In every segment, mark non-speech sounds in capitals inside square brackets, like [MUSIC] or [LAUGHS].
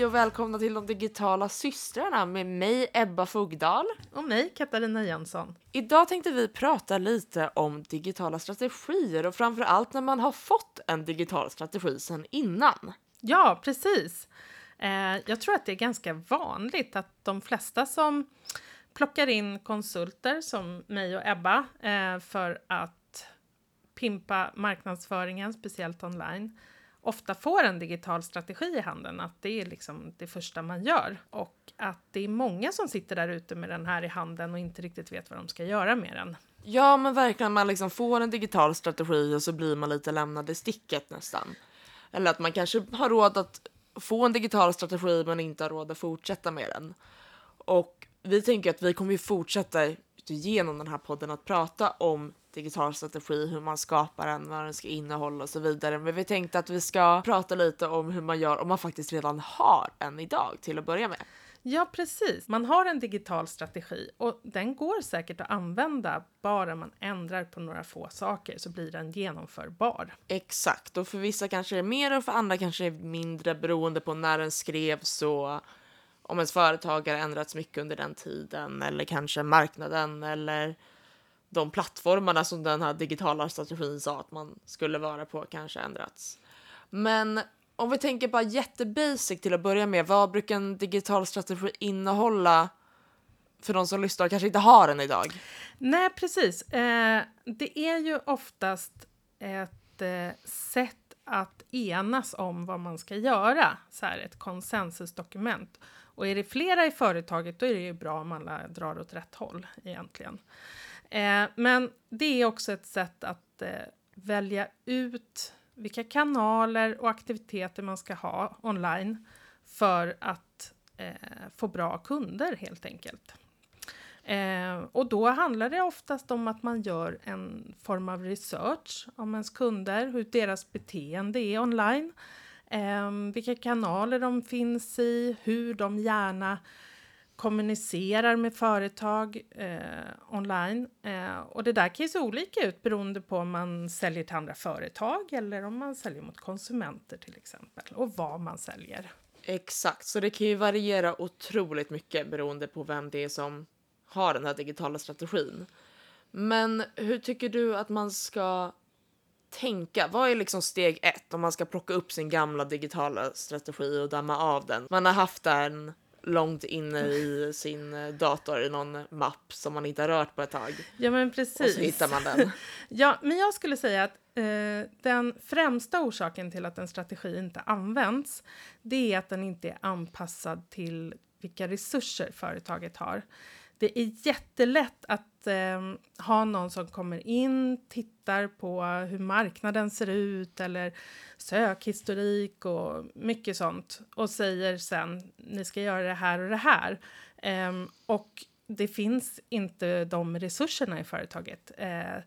Hej och välkomna till de digitala systrarna med mig Ebba Fogdal. Och mig Katarina Jönsson. Idag tänkte vi prata lite om digitala strategier och framför allt när man har fått en digital strategi sedan innan. Ja, precis. Eh, jag tror att det är ganska vanligt att de flesta som plockar in konsulter som mig och Ebba eh, för att pimpa marknadsföringen, speciellt online, ofta får en digital strategi i handen, att det är liksom det första man gör. Och att det är många som sitter där ute med den här i handen och inte riktigt vet vad de ska göra med den. Ja, men verkligen, man liksom får en digital strategi och så blir man lite lämnad i sticket nästan. Eller att man kanske har råd att få en digital strategi men inte har råd att fortsätta med den. Och vi tänker att vi kommer ju fortsätta genom den här podden att prata om digital strategi, hur man skapar den, vad den ska innehålla och så vidare. Men vi tänkte att vi ska prata lite om hur man gör om man faktiskt redan har en idag till att börja med. Ja, precis. Man har en digital strategi och den går säkert att använda bara man ändrar på några få saker så blir den genomförbar. Exakt, och för vissa kanske det är mer och för andra kanske det är mindre beroende på när den skrevs och om ens företag har ändrats mycket under den tiden eller kanske marknaden eller de plattformarna som den här digitala strategin sa att man skulle vara på kanske ändrats. Men om vi tänker bara jättebasic till att börja med, vad brukar en digital strategi innehålla för de som lyssnar och kanske inte har den idag? Nej, precis. Eh, det är ju oftast ett eh, sätt att enas om vad man ska göra, så här ett konsensusdokument. Och är det flera i företaget, då är det ju bra om alla drar åt rätt håll egentligen. Eh, Eh, men det är också ett sätt att eh, välja ut vilka kanaler och aktiviteter man ska ha online för att eh, få bra kunder helt enkelt. Eh, och då handlar det oftast om att man gör en form av research om ens kunder, hur deras beteende är online, eh, vilka kanaler de finns i, hur de gärna kommunicerar med företag eh, online. Eh, och det där kan ju se olika ut beroende på om man säljer till andra företag eller om man säljer mot konsumenter till exempel och vad man säljer. Exakt, så det kan ju variera otroligt mycket beroende på vem det är som har den här digitala strategin. Men hur tycker du att man ska tänka? Vad är liksom steg ett om man ska plocka upp sin gamla digitala strategi och damma av den? Man har haft den långt inne i sin eh, dator i någon mapp som man inte har rört på ett tag. Ja, men precis. Och så hittar man den. [LAUGHS] ja, men jag skulle säga att eh, den främsta orsaken till att en strategi inte används, det är att den inte är anpassad till vilka resurser företaget har. Det är jättelätt att eh, ha någon som kommer in, tittar på hur marknaden ser ut eller sökhistorik och mycket sånt och säger sen ni ska göra det här och det här. Eh, och det finns inte de resurserna i företaget. Eh,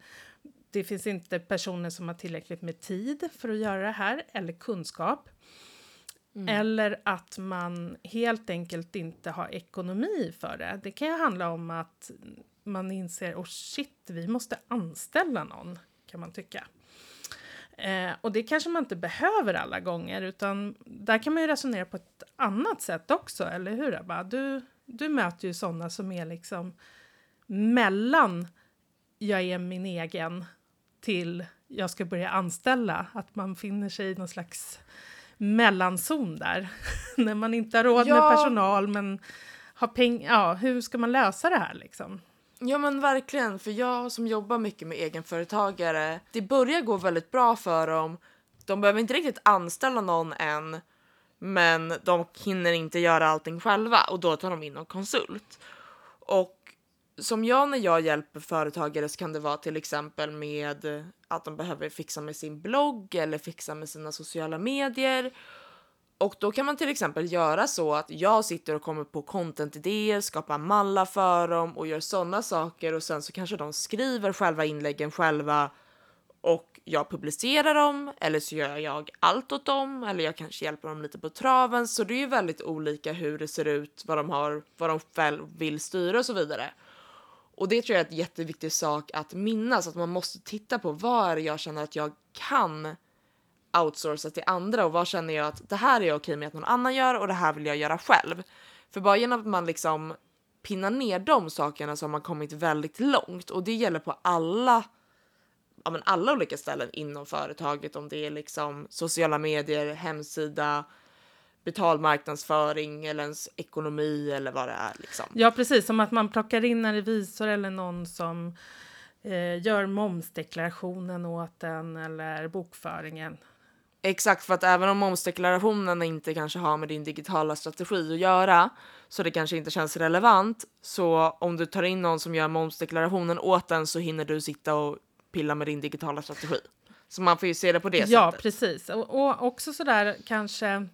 det finns inte personer som har tillräckligt med tid för att göra det här eller kunskap. Mm. Eller att man helt enkelt inte har ekonomi för det. Det kan ju handla om att man inser, oh shit, vi måste anställa någon, kan man tycka. Eh, och det kanske man inte behöver alla gånger, utan där kan man ju resonera på ett annat sätt också, eller hur Ebba? Du, du möter ju sådana som är liksom mellan jag är min egen till jag ska börja anställa, att man finner sig i någon slags mellanzon där. [LAUGHS] När man inte har råd ja. med personal men har pengar. Ja, hur ska man lösa det här liksom? Ja men verkligen, för jag som jobbar mycket med egenföretagare, det börjar gå väldigt bra för dem. De behöver inte riktigt anställa någon än, men de hinner inte göra allting själva och då tar de in en konsult. Och som jag när jag hjälper företagare så kan det vara till exempel med att de behöver fixa med sin blogg eller fixa med sina sociala medier. Och då kan man till exempel göra så att jag sitter och kommer på content-idéer, skapar mallar för dem och gör sådana saker och sen så kanske de skriver själva inläggen själva och jag publicerar dem eller så gör jag allt åt dem eller jag kanske hjälper dem lite på traven. Så det är ju väldigt olika hur det ser ut, vad de har, vad de själv vill styra och så vidare. Och det tror jag är en jätteviktig sak att minnas, att man måste titta på vad är det jag känner att jag kan outsourca till andra och vad känner jag att det här är jag okej med att någon annan gör och det här vill jag göra själv. För bara genom att man liksom pinnar ner de sakerna så har man kommit väldigt långt och det gäller på alla ja, men alla olika ställen inom företaget om det är liksom sociala medier, hemsida, betalmarknadsföring eller ens ekonomi eller vad det är. Liksom. Ja, precis. Som att man plockar in en revisor eller någon som eh, gör momsdeklarationen åt en eller bokföringen. Exakt, för att även om momsdeklarationen inte kanske har med din digitala strategi att göra så det kanske inte känns relevant. Så om du tar in någon som gör momsdeklarationen åt en så hinner du sitta och pilla med din digitala strategi. Så man får ju se det på det ja, sättet. Ja, precis. Och, och också sådär kanske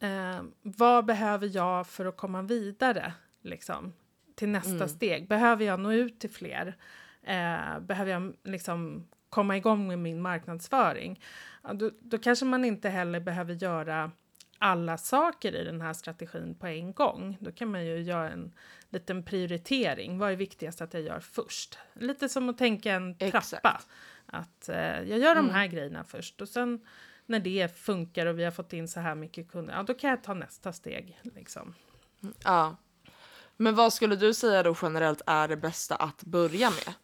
eh, vad behöver jag för att komma vidare liksom, till nästa mm. steg? Behöver jag nå ut till fler? Eh, behöver jag liksom komma igång med min marknadsföring? Ja, då, då kanske man inte heller behöver göra alla saker i den här strategin på en gång. Då kan man ju göra en liten prioritering. Vad är viktigast att jag gör först? Lite som att tänka en trappa. Exakt. Att eh, jag gör de mm. här mm. grejerna först och sen när det funkar och vi har fått in så här mycket kunder, ja då kan jag ta nästa steg. Liksom. Ja. Men vad skulle du säga då generellt är det bästa att börja med?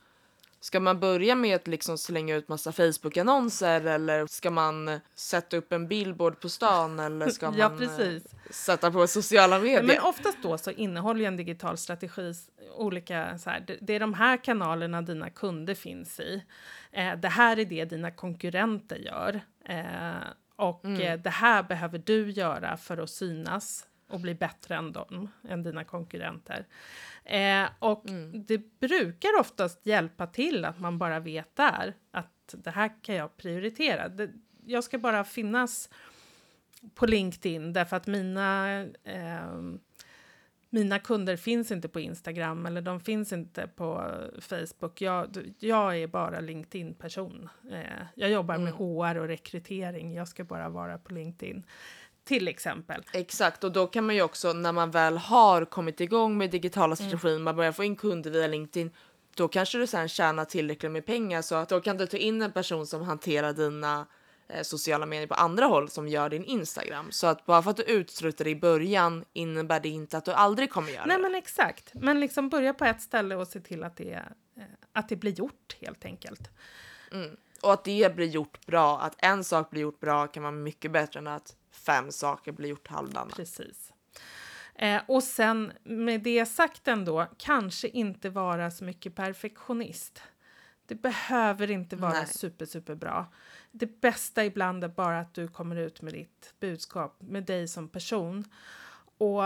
Ska man börja med att liksom slänga ut massa Facebook-annonser eller ska man sätta upp en billboard på stan eller ska [LAUGHS] man ja, precis. sätta på sociala medier? Men oftast då så innehåller en digital strategi olika så här, det är de här kanalerna dina kunder finns i. Eh, det här är det dina konkurrenter gör. Eh, och mm. eh, det här behöver du göra för att synas och bli bättre än dem, än dina konkurrenter. Eh, och mm. det brukar oftast hjälpa till att man bara vet där att det här kan jag prioritera. Det, jag ska bara finnas på LinkedIn därför att mina eh, mina kunder finns inte på Instagram eller de finns inte på Facebook. Jag, jag är bara LinkedIn-person. Eh, jag jobbar mm. med HR och rekrytering. Jag ska bara vara på LinkedIn. Till exempel. Exakt, och då kan man ju också när man väl har kommit igång med digitala strategin, mm. man börjar få in kunder via LinkedIn, då kanske du sen tjänar tillräckligt med pengar så att då kan du ta in en person som hanterar dina eh, sociala medier på andra håll som gör din Instagram. Så att bara för att du utstrutar i början innebär det inte att du aldrig kommer göra Nej, det. men exakt. Men liksom börja på ett ställe och se till att det, eh, att det blir gjort helt enkelt. Mm. Och att det blir gjort bra. Att en sak blir gjort bra kan vara mycket bättre än att fem saker blir gjort halvdana. Precis. Eh, och sen med det sagt ändå, kanske inte vara så mycket perfektionist. Det behöver inte vara Nej. super, super bra. Det bästa ibland är bara att du kommer ut med ditt budskap, med dig som person. Och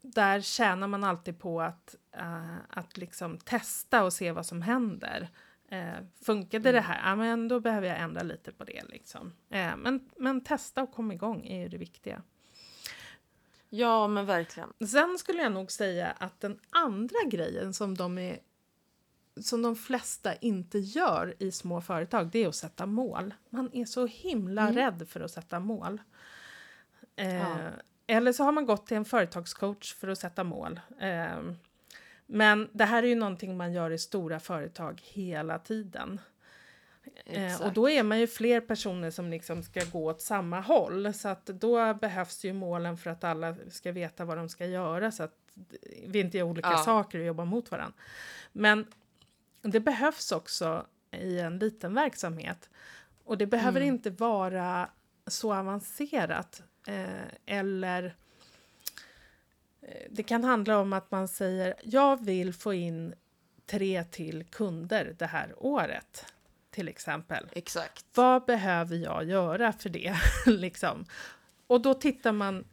där tjänar man alltid på att, uh, att liksom testa och se vad som händer. Eh, funkade mm. det här? Ja, men då behöver jag ändra lite på det. Liksom. Eh, men, men testa och komma igång är ju det viktiga. Ja, men verkligen. Sen skulle jag nog säga att den andra grejen som de, är, som de flesta inte gör i små företag, det är att sätta mål. Man är så himla mm. rädd för att sätta mål. Eh, ja. Eller så har man gått till en företagscoach för att sätta mål. Eh, men det här är ju någonting man gör i stora företag hela tiden. Eh, och då är man ju fler personer som liksom ska gå åt samma håll. Så att då behövs ju målen för att alla ska veta vad de ska göra. Så att vi inte gör olika ja. saker och jobbar mot varandra. Men det behövs också i en liten verksamhet. Och det behöver mm. inte vara så avancerat. Eh, eller det kan handla om att man säger jag vill få in tre till kunder det här året. Till exempel. Exakt. Vad behöver jag göra för det? [LAUGHS] liksom. Och då tittar man.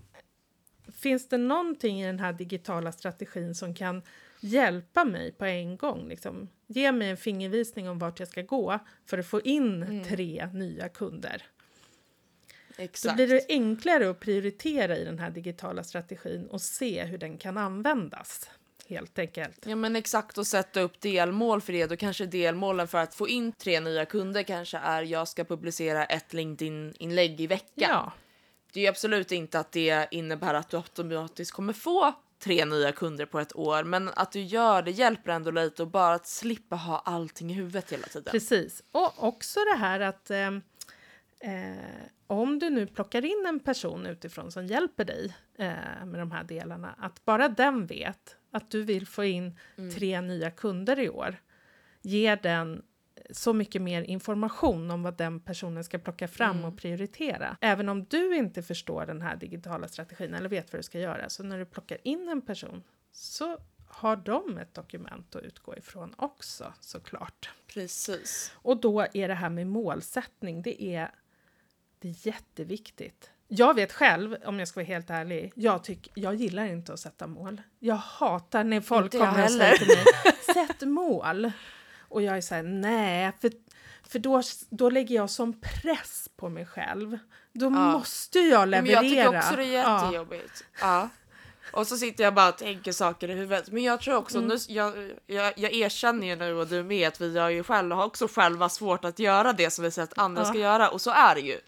Finns det någonting i den här digitala strategin som kan hjälpa mig på en gång? Liksom? Ge mig en fingervisning om vart jag ska gå för att få in mm. tre nya kunder. Exakt. Då blir det enklare att prioritera i den här digitala strategin och se hur den kan användas. Helt enkelt. Ja men exakt och sätta upp delmål för det. Då kanske delmålen för att få in tre nya kunder kanske är jag ska publicera ett LinkedIn-inlägg i veckan. Ja. Det är ju absolut inte att det innebär att du automatiskt kommer få tre nya kunder på ett år, men att du gör det hjälper ändå lite och bara att slippa ha allting i huvudet hela tiden. Precis, och också det här att eh, Eh, om du nu plockar in en person utifrån som hjälper dig eh, med de här delarna, att bara den vet att du vill få in Mm. tre nya kunder i år, ger den så mycket mer information om vad den personen ska plocka fram Mm. och prioritera. Även om du inte förstår den här digitala strategin eller vet vad du ska göra, så när du plockar in en person så har de ett dokument att utgå ifrån också såklart. Precis. Och då är det här med målsättning, det är, det är jätteviktigt. Jag vet själv, om jag ska vara helt ärlig, jag, tyck, jag gillar inte att sätta mål. Jag hatar när folk Inte kommer och säger till mig, [LAUGHS] sätt mål. Och jag är så här, nej, för, för då, då lägger jag som press på mig själv. Då måste jag Men leverera. jag tycker också det är Ja. jättejobbigt. Ja. Och så sitter jag bara och tänker saker i huvudet. Men jag tror också, Mm. nu, jag, jag, jag erkänner ju nu och du med att vi har ju själva, har också själva svårt att göra det som vi säger att andra Ja. ska göra. Och så är det ju.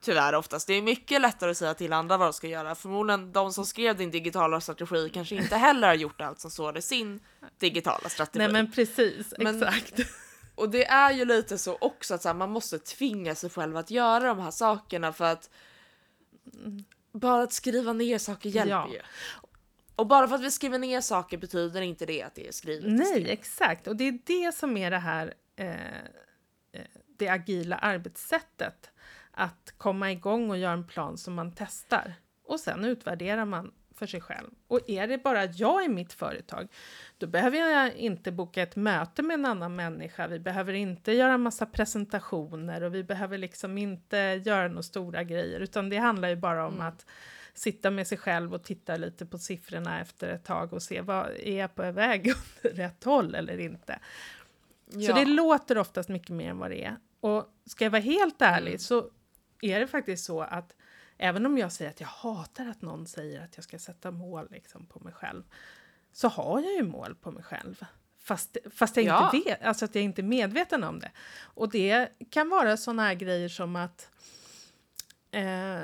Tyvärr oftast. Det är mycket lättare att säga till andra vad de ska göra. Förmodligen de som skrev din digitala strategi kanske inte heller har gjort allt som står i sin digitala strategi. Nej men precis, Men- exakt. [LAUGHS] Och det är ju lite så också att så här, man måste tvinga sig själv att göra de här sakerna för att bara att skriva ner saker hjälper Ja. ju. Och bara för att vi skriver ner saker betyder inte det att det är skrivet. Nej, sten. exakt. Och det är det som är det här eh, eh, det agila arbetssättet. Att komma igång och göra en plan som man testar. Och sen utvärderar man för sig själv. Och är det bara jag i mitt företag, då behöver jag inte boka ett möte med en annan människa. Vi behöver inte göra massa presentationer och vi behöver liksom inte göra några stora grejer, utan det handlar ju bara om att sitta med sig själv och titta lite på siffrorna efter ett tag och se vad är jag på väg [LAUGHS] åt rätt håll eller inte. Så Ja. det låter oftast mycket mer än vad det är. Och ska jag vara helt ärlig Mm. så är det faktiskt så att även om jag säger att jag hatar att någon säger att jag ska sätta mål liksom, på mig själv, så har jag ju mål på mig själv. Fast, fast jag Ja. inte vet, alltså att jag inte är medveten om det. Och det kan vara såna här grejer som att eh,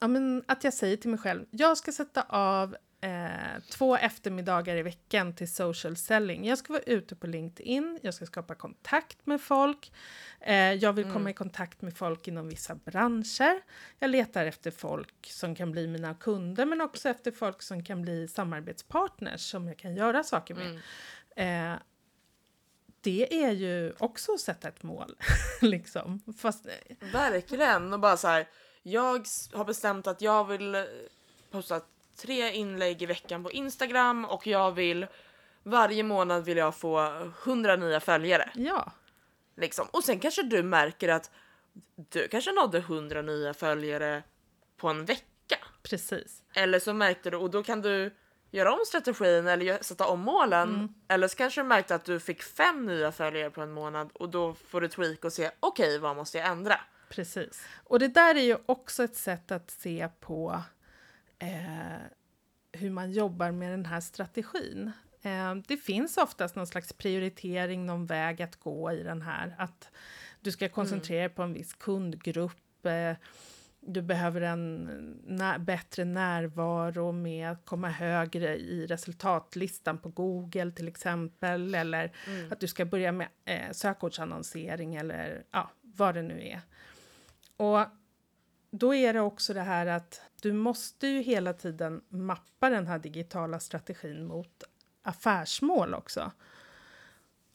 ja, men att jag säger till mig själv, jag ska sätta av eh, två eftermiddagar i veckan till social selling. Jag ska vara ute på LinkedIn, jag ska skapa kontakt med folk, eh, jag vill komma i kontakt med folk inom vissa branscher. Jag letar efter folk som kan bli mina kunder, men också efter folk som kan bli samarbetspartners som jag kan göra saker med. Mm. Eh, det är ju också att sätta ett mål, [LAUGHS] liksom. Fast Verkligen. Och bara så här, jag har bestämt att jag vill eh, posta tre inlägg i veckan på Instagram och jag vill varje månad vill jag få 100 nya följare. ja, Liksom. Och sen kanske du märker att du kanske nådde 100 nya följare på en vecka. precis. Eller så märkte du, och då kan du göra om strategin eller sätta om målen. Eller så kanske du märkte att du fick fem nya följare på en månad och då får du tweak och se okej, vad måste jag ändra? Precis. Och det där är ju också ett sätt att se på eh, hur man jobbar med den här strategin. Eh, det finns oftast någon slags prioritering, någon väg att gå i den här. Att du ska koncentrera dig på en viss kundgrupp. Eh, du behöver en nä- bättre närvaro med att komma högre i resultatlistan på Google till exempel. Eller att du ska börja med eh, sökordsannonsering eller ja, vad det nu är. Och då är det också det här att du måste ju hela tiden mappa den här digitala strategin mot affärsmål också.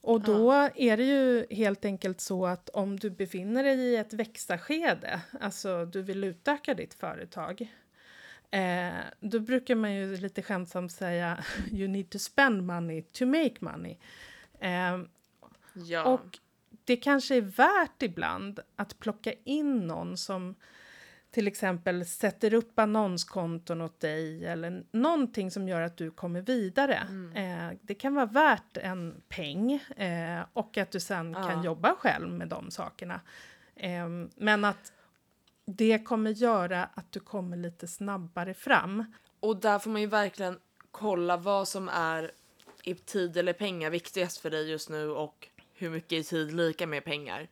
Och då är det ju helt enkelt så att om du befinner dig i ett växarskede, alltså du vill utöka ditt företag, eh, då brukar man ju lite skämtsamt säga [LAUGHS] you need to spend money to make money. Eh, Ja. och det kanske är värt ibland att plocka in någon som till exempel sätter upp annonskonton åt dig eller någonting som gör att du kommer vidare. Eh, det kan vara värt en peng eh, och att du sen Ja. kan jobba själv med de sakerna. Eh, men att det kommer göra att du kommer lite snabbare fram. Och där får man ju verkligen kolla vad som är i tid eller pengar viktigast för dig just nu och hur mycket i tid lika med pengar.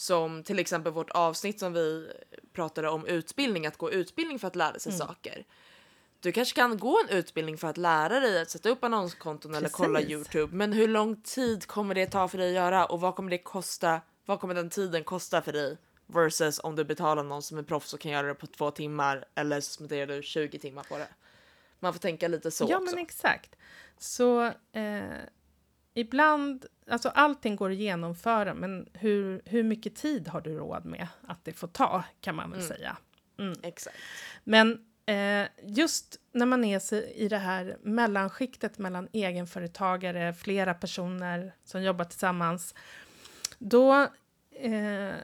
Som till exempel vårt avsnitt som vi pratade om utbildning, att gå utbildning för att lära sig saker. Du kanske kan gå en utbildning för att lära dig att sätta upp annonskonton eller kolla Precis. Youtube. Men hur lång tid kommer det ta för dig att göra och vad kommer det kosta? Vad kommer den tiden kosta för dig versus om du betalar någon som är proffs och kan göra det på två timmar eller så spenderar du 20 timmar på det. Man får tänka lite så ja, också. men exakt. Så eh, ibland, alltså allting går att genomföra, men hur, hur mycket tid har du råd med att det får ta, kan man väl Mm. säga. Exakt. Men eh, just när man är i det här mellanskiktet mellan egenföretagare, flera personer som jobbar tillsammans, då, eh,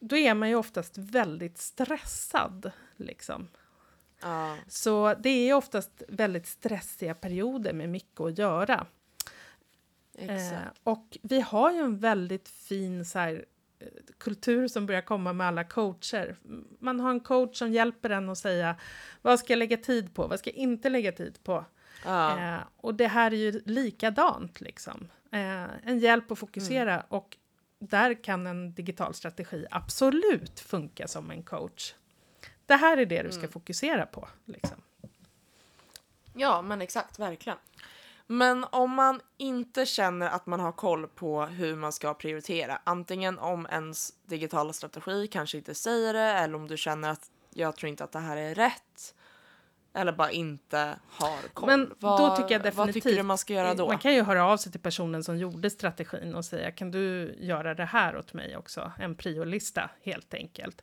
då är man ju oftast väldigt stressad. Liksom. Ja, Så det är oftast väldigt stressiga perioder med mycket att göra. Eh, och vi har ju en väldigt fin så här, eh, kultur som börjar komma med alla coacher. Man har en coach som hjälper en att säga vad ska jag lägga tid på, vad ska jag inte lägga tid på. ja. Eh, och det här är ju likadant liksom. Eh, en hjälp att fokusera Mm. och där kan en digital strategi absolut funka som en coach. Det här är det du ska Mm. fokusera på. Liksom. Ja, men exakt, verkligen. Men om man inte känner att man har koll på hur man ska prioritera, antingen om ens digitala strategi kanske inte säger det, eller om du känner att jag tror inte att det här är rätt, eller bara inte har koll. Men då vad, tycker jag Vad tycker du definitivt- man ska göra då? Man kan ju höra av sig till personen som gjorde strategin och säga kan du göra det här åt mig också? En priolista helt enkelt.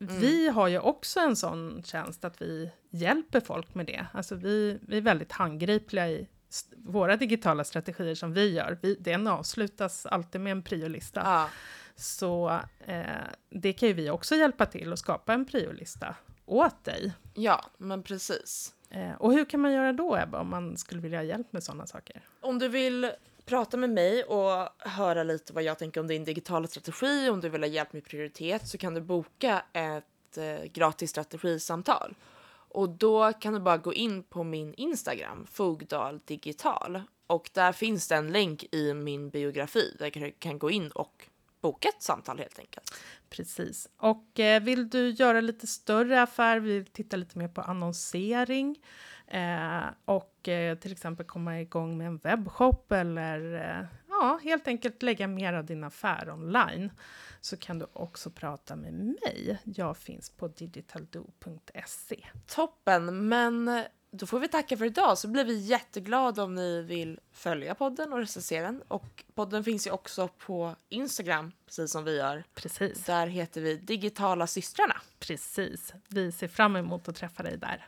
Ehm, Vi har ju också en sån tjänst att vi hjälper folk med det. Alltså vi, vi är väldigt handgripliga i våra digitala strategier som vi gör. Vi, den avslutas alltid med en priolista. Ja, Så eh, det kan ju vi också hjälpa till att skapa en priolista åt dig. ja, men precis. Eh, och hur kan man göra då, Ebba, om man skulle vilja ha hjälp med sådana saker? Om du vill prata med mig och höra lite vad jag tänker om din digitala strategi, om du vill ha hjälp med prioritet så kan du boka ett eh, gratis strategisamtal. Och då kan du bara gå in på min Instagram, Fogdal Digital. Och där finns det en länk i min biografi där du kan gå in och boka ett samtal helt enkelt. Precis. Och eh, vill du göra lite större affär, vill titta lite mer på annonsering eh, och eh, till exempel komma igång med en webbshop eller eh, ja, helt enkelt lägga mer av din affär online så kan du också prata med mig. Jag finns på digitaldo.se. Toppen, men då får vi tacka för idag så blir vi jätteglada om ni vill följa podden och recensera den. Och podden finns ju också på Instagram, precis som vi gör. Precis, Där heter vi Digitala systrarna. precis. Vi ser fram emot att träffa dig där.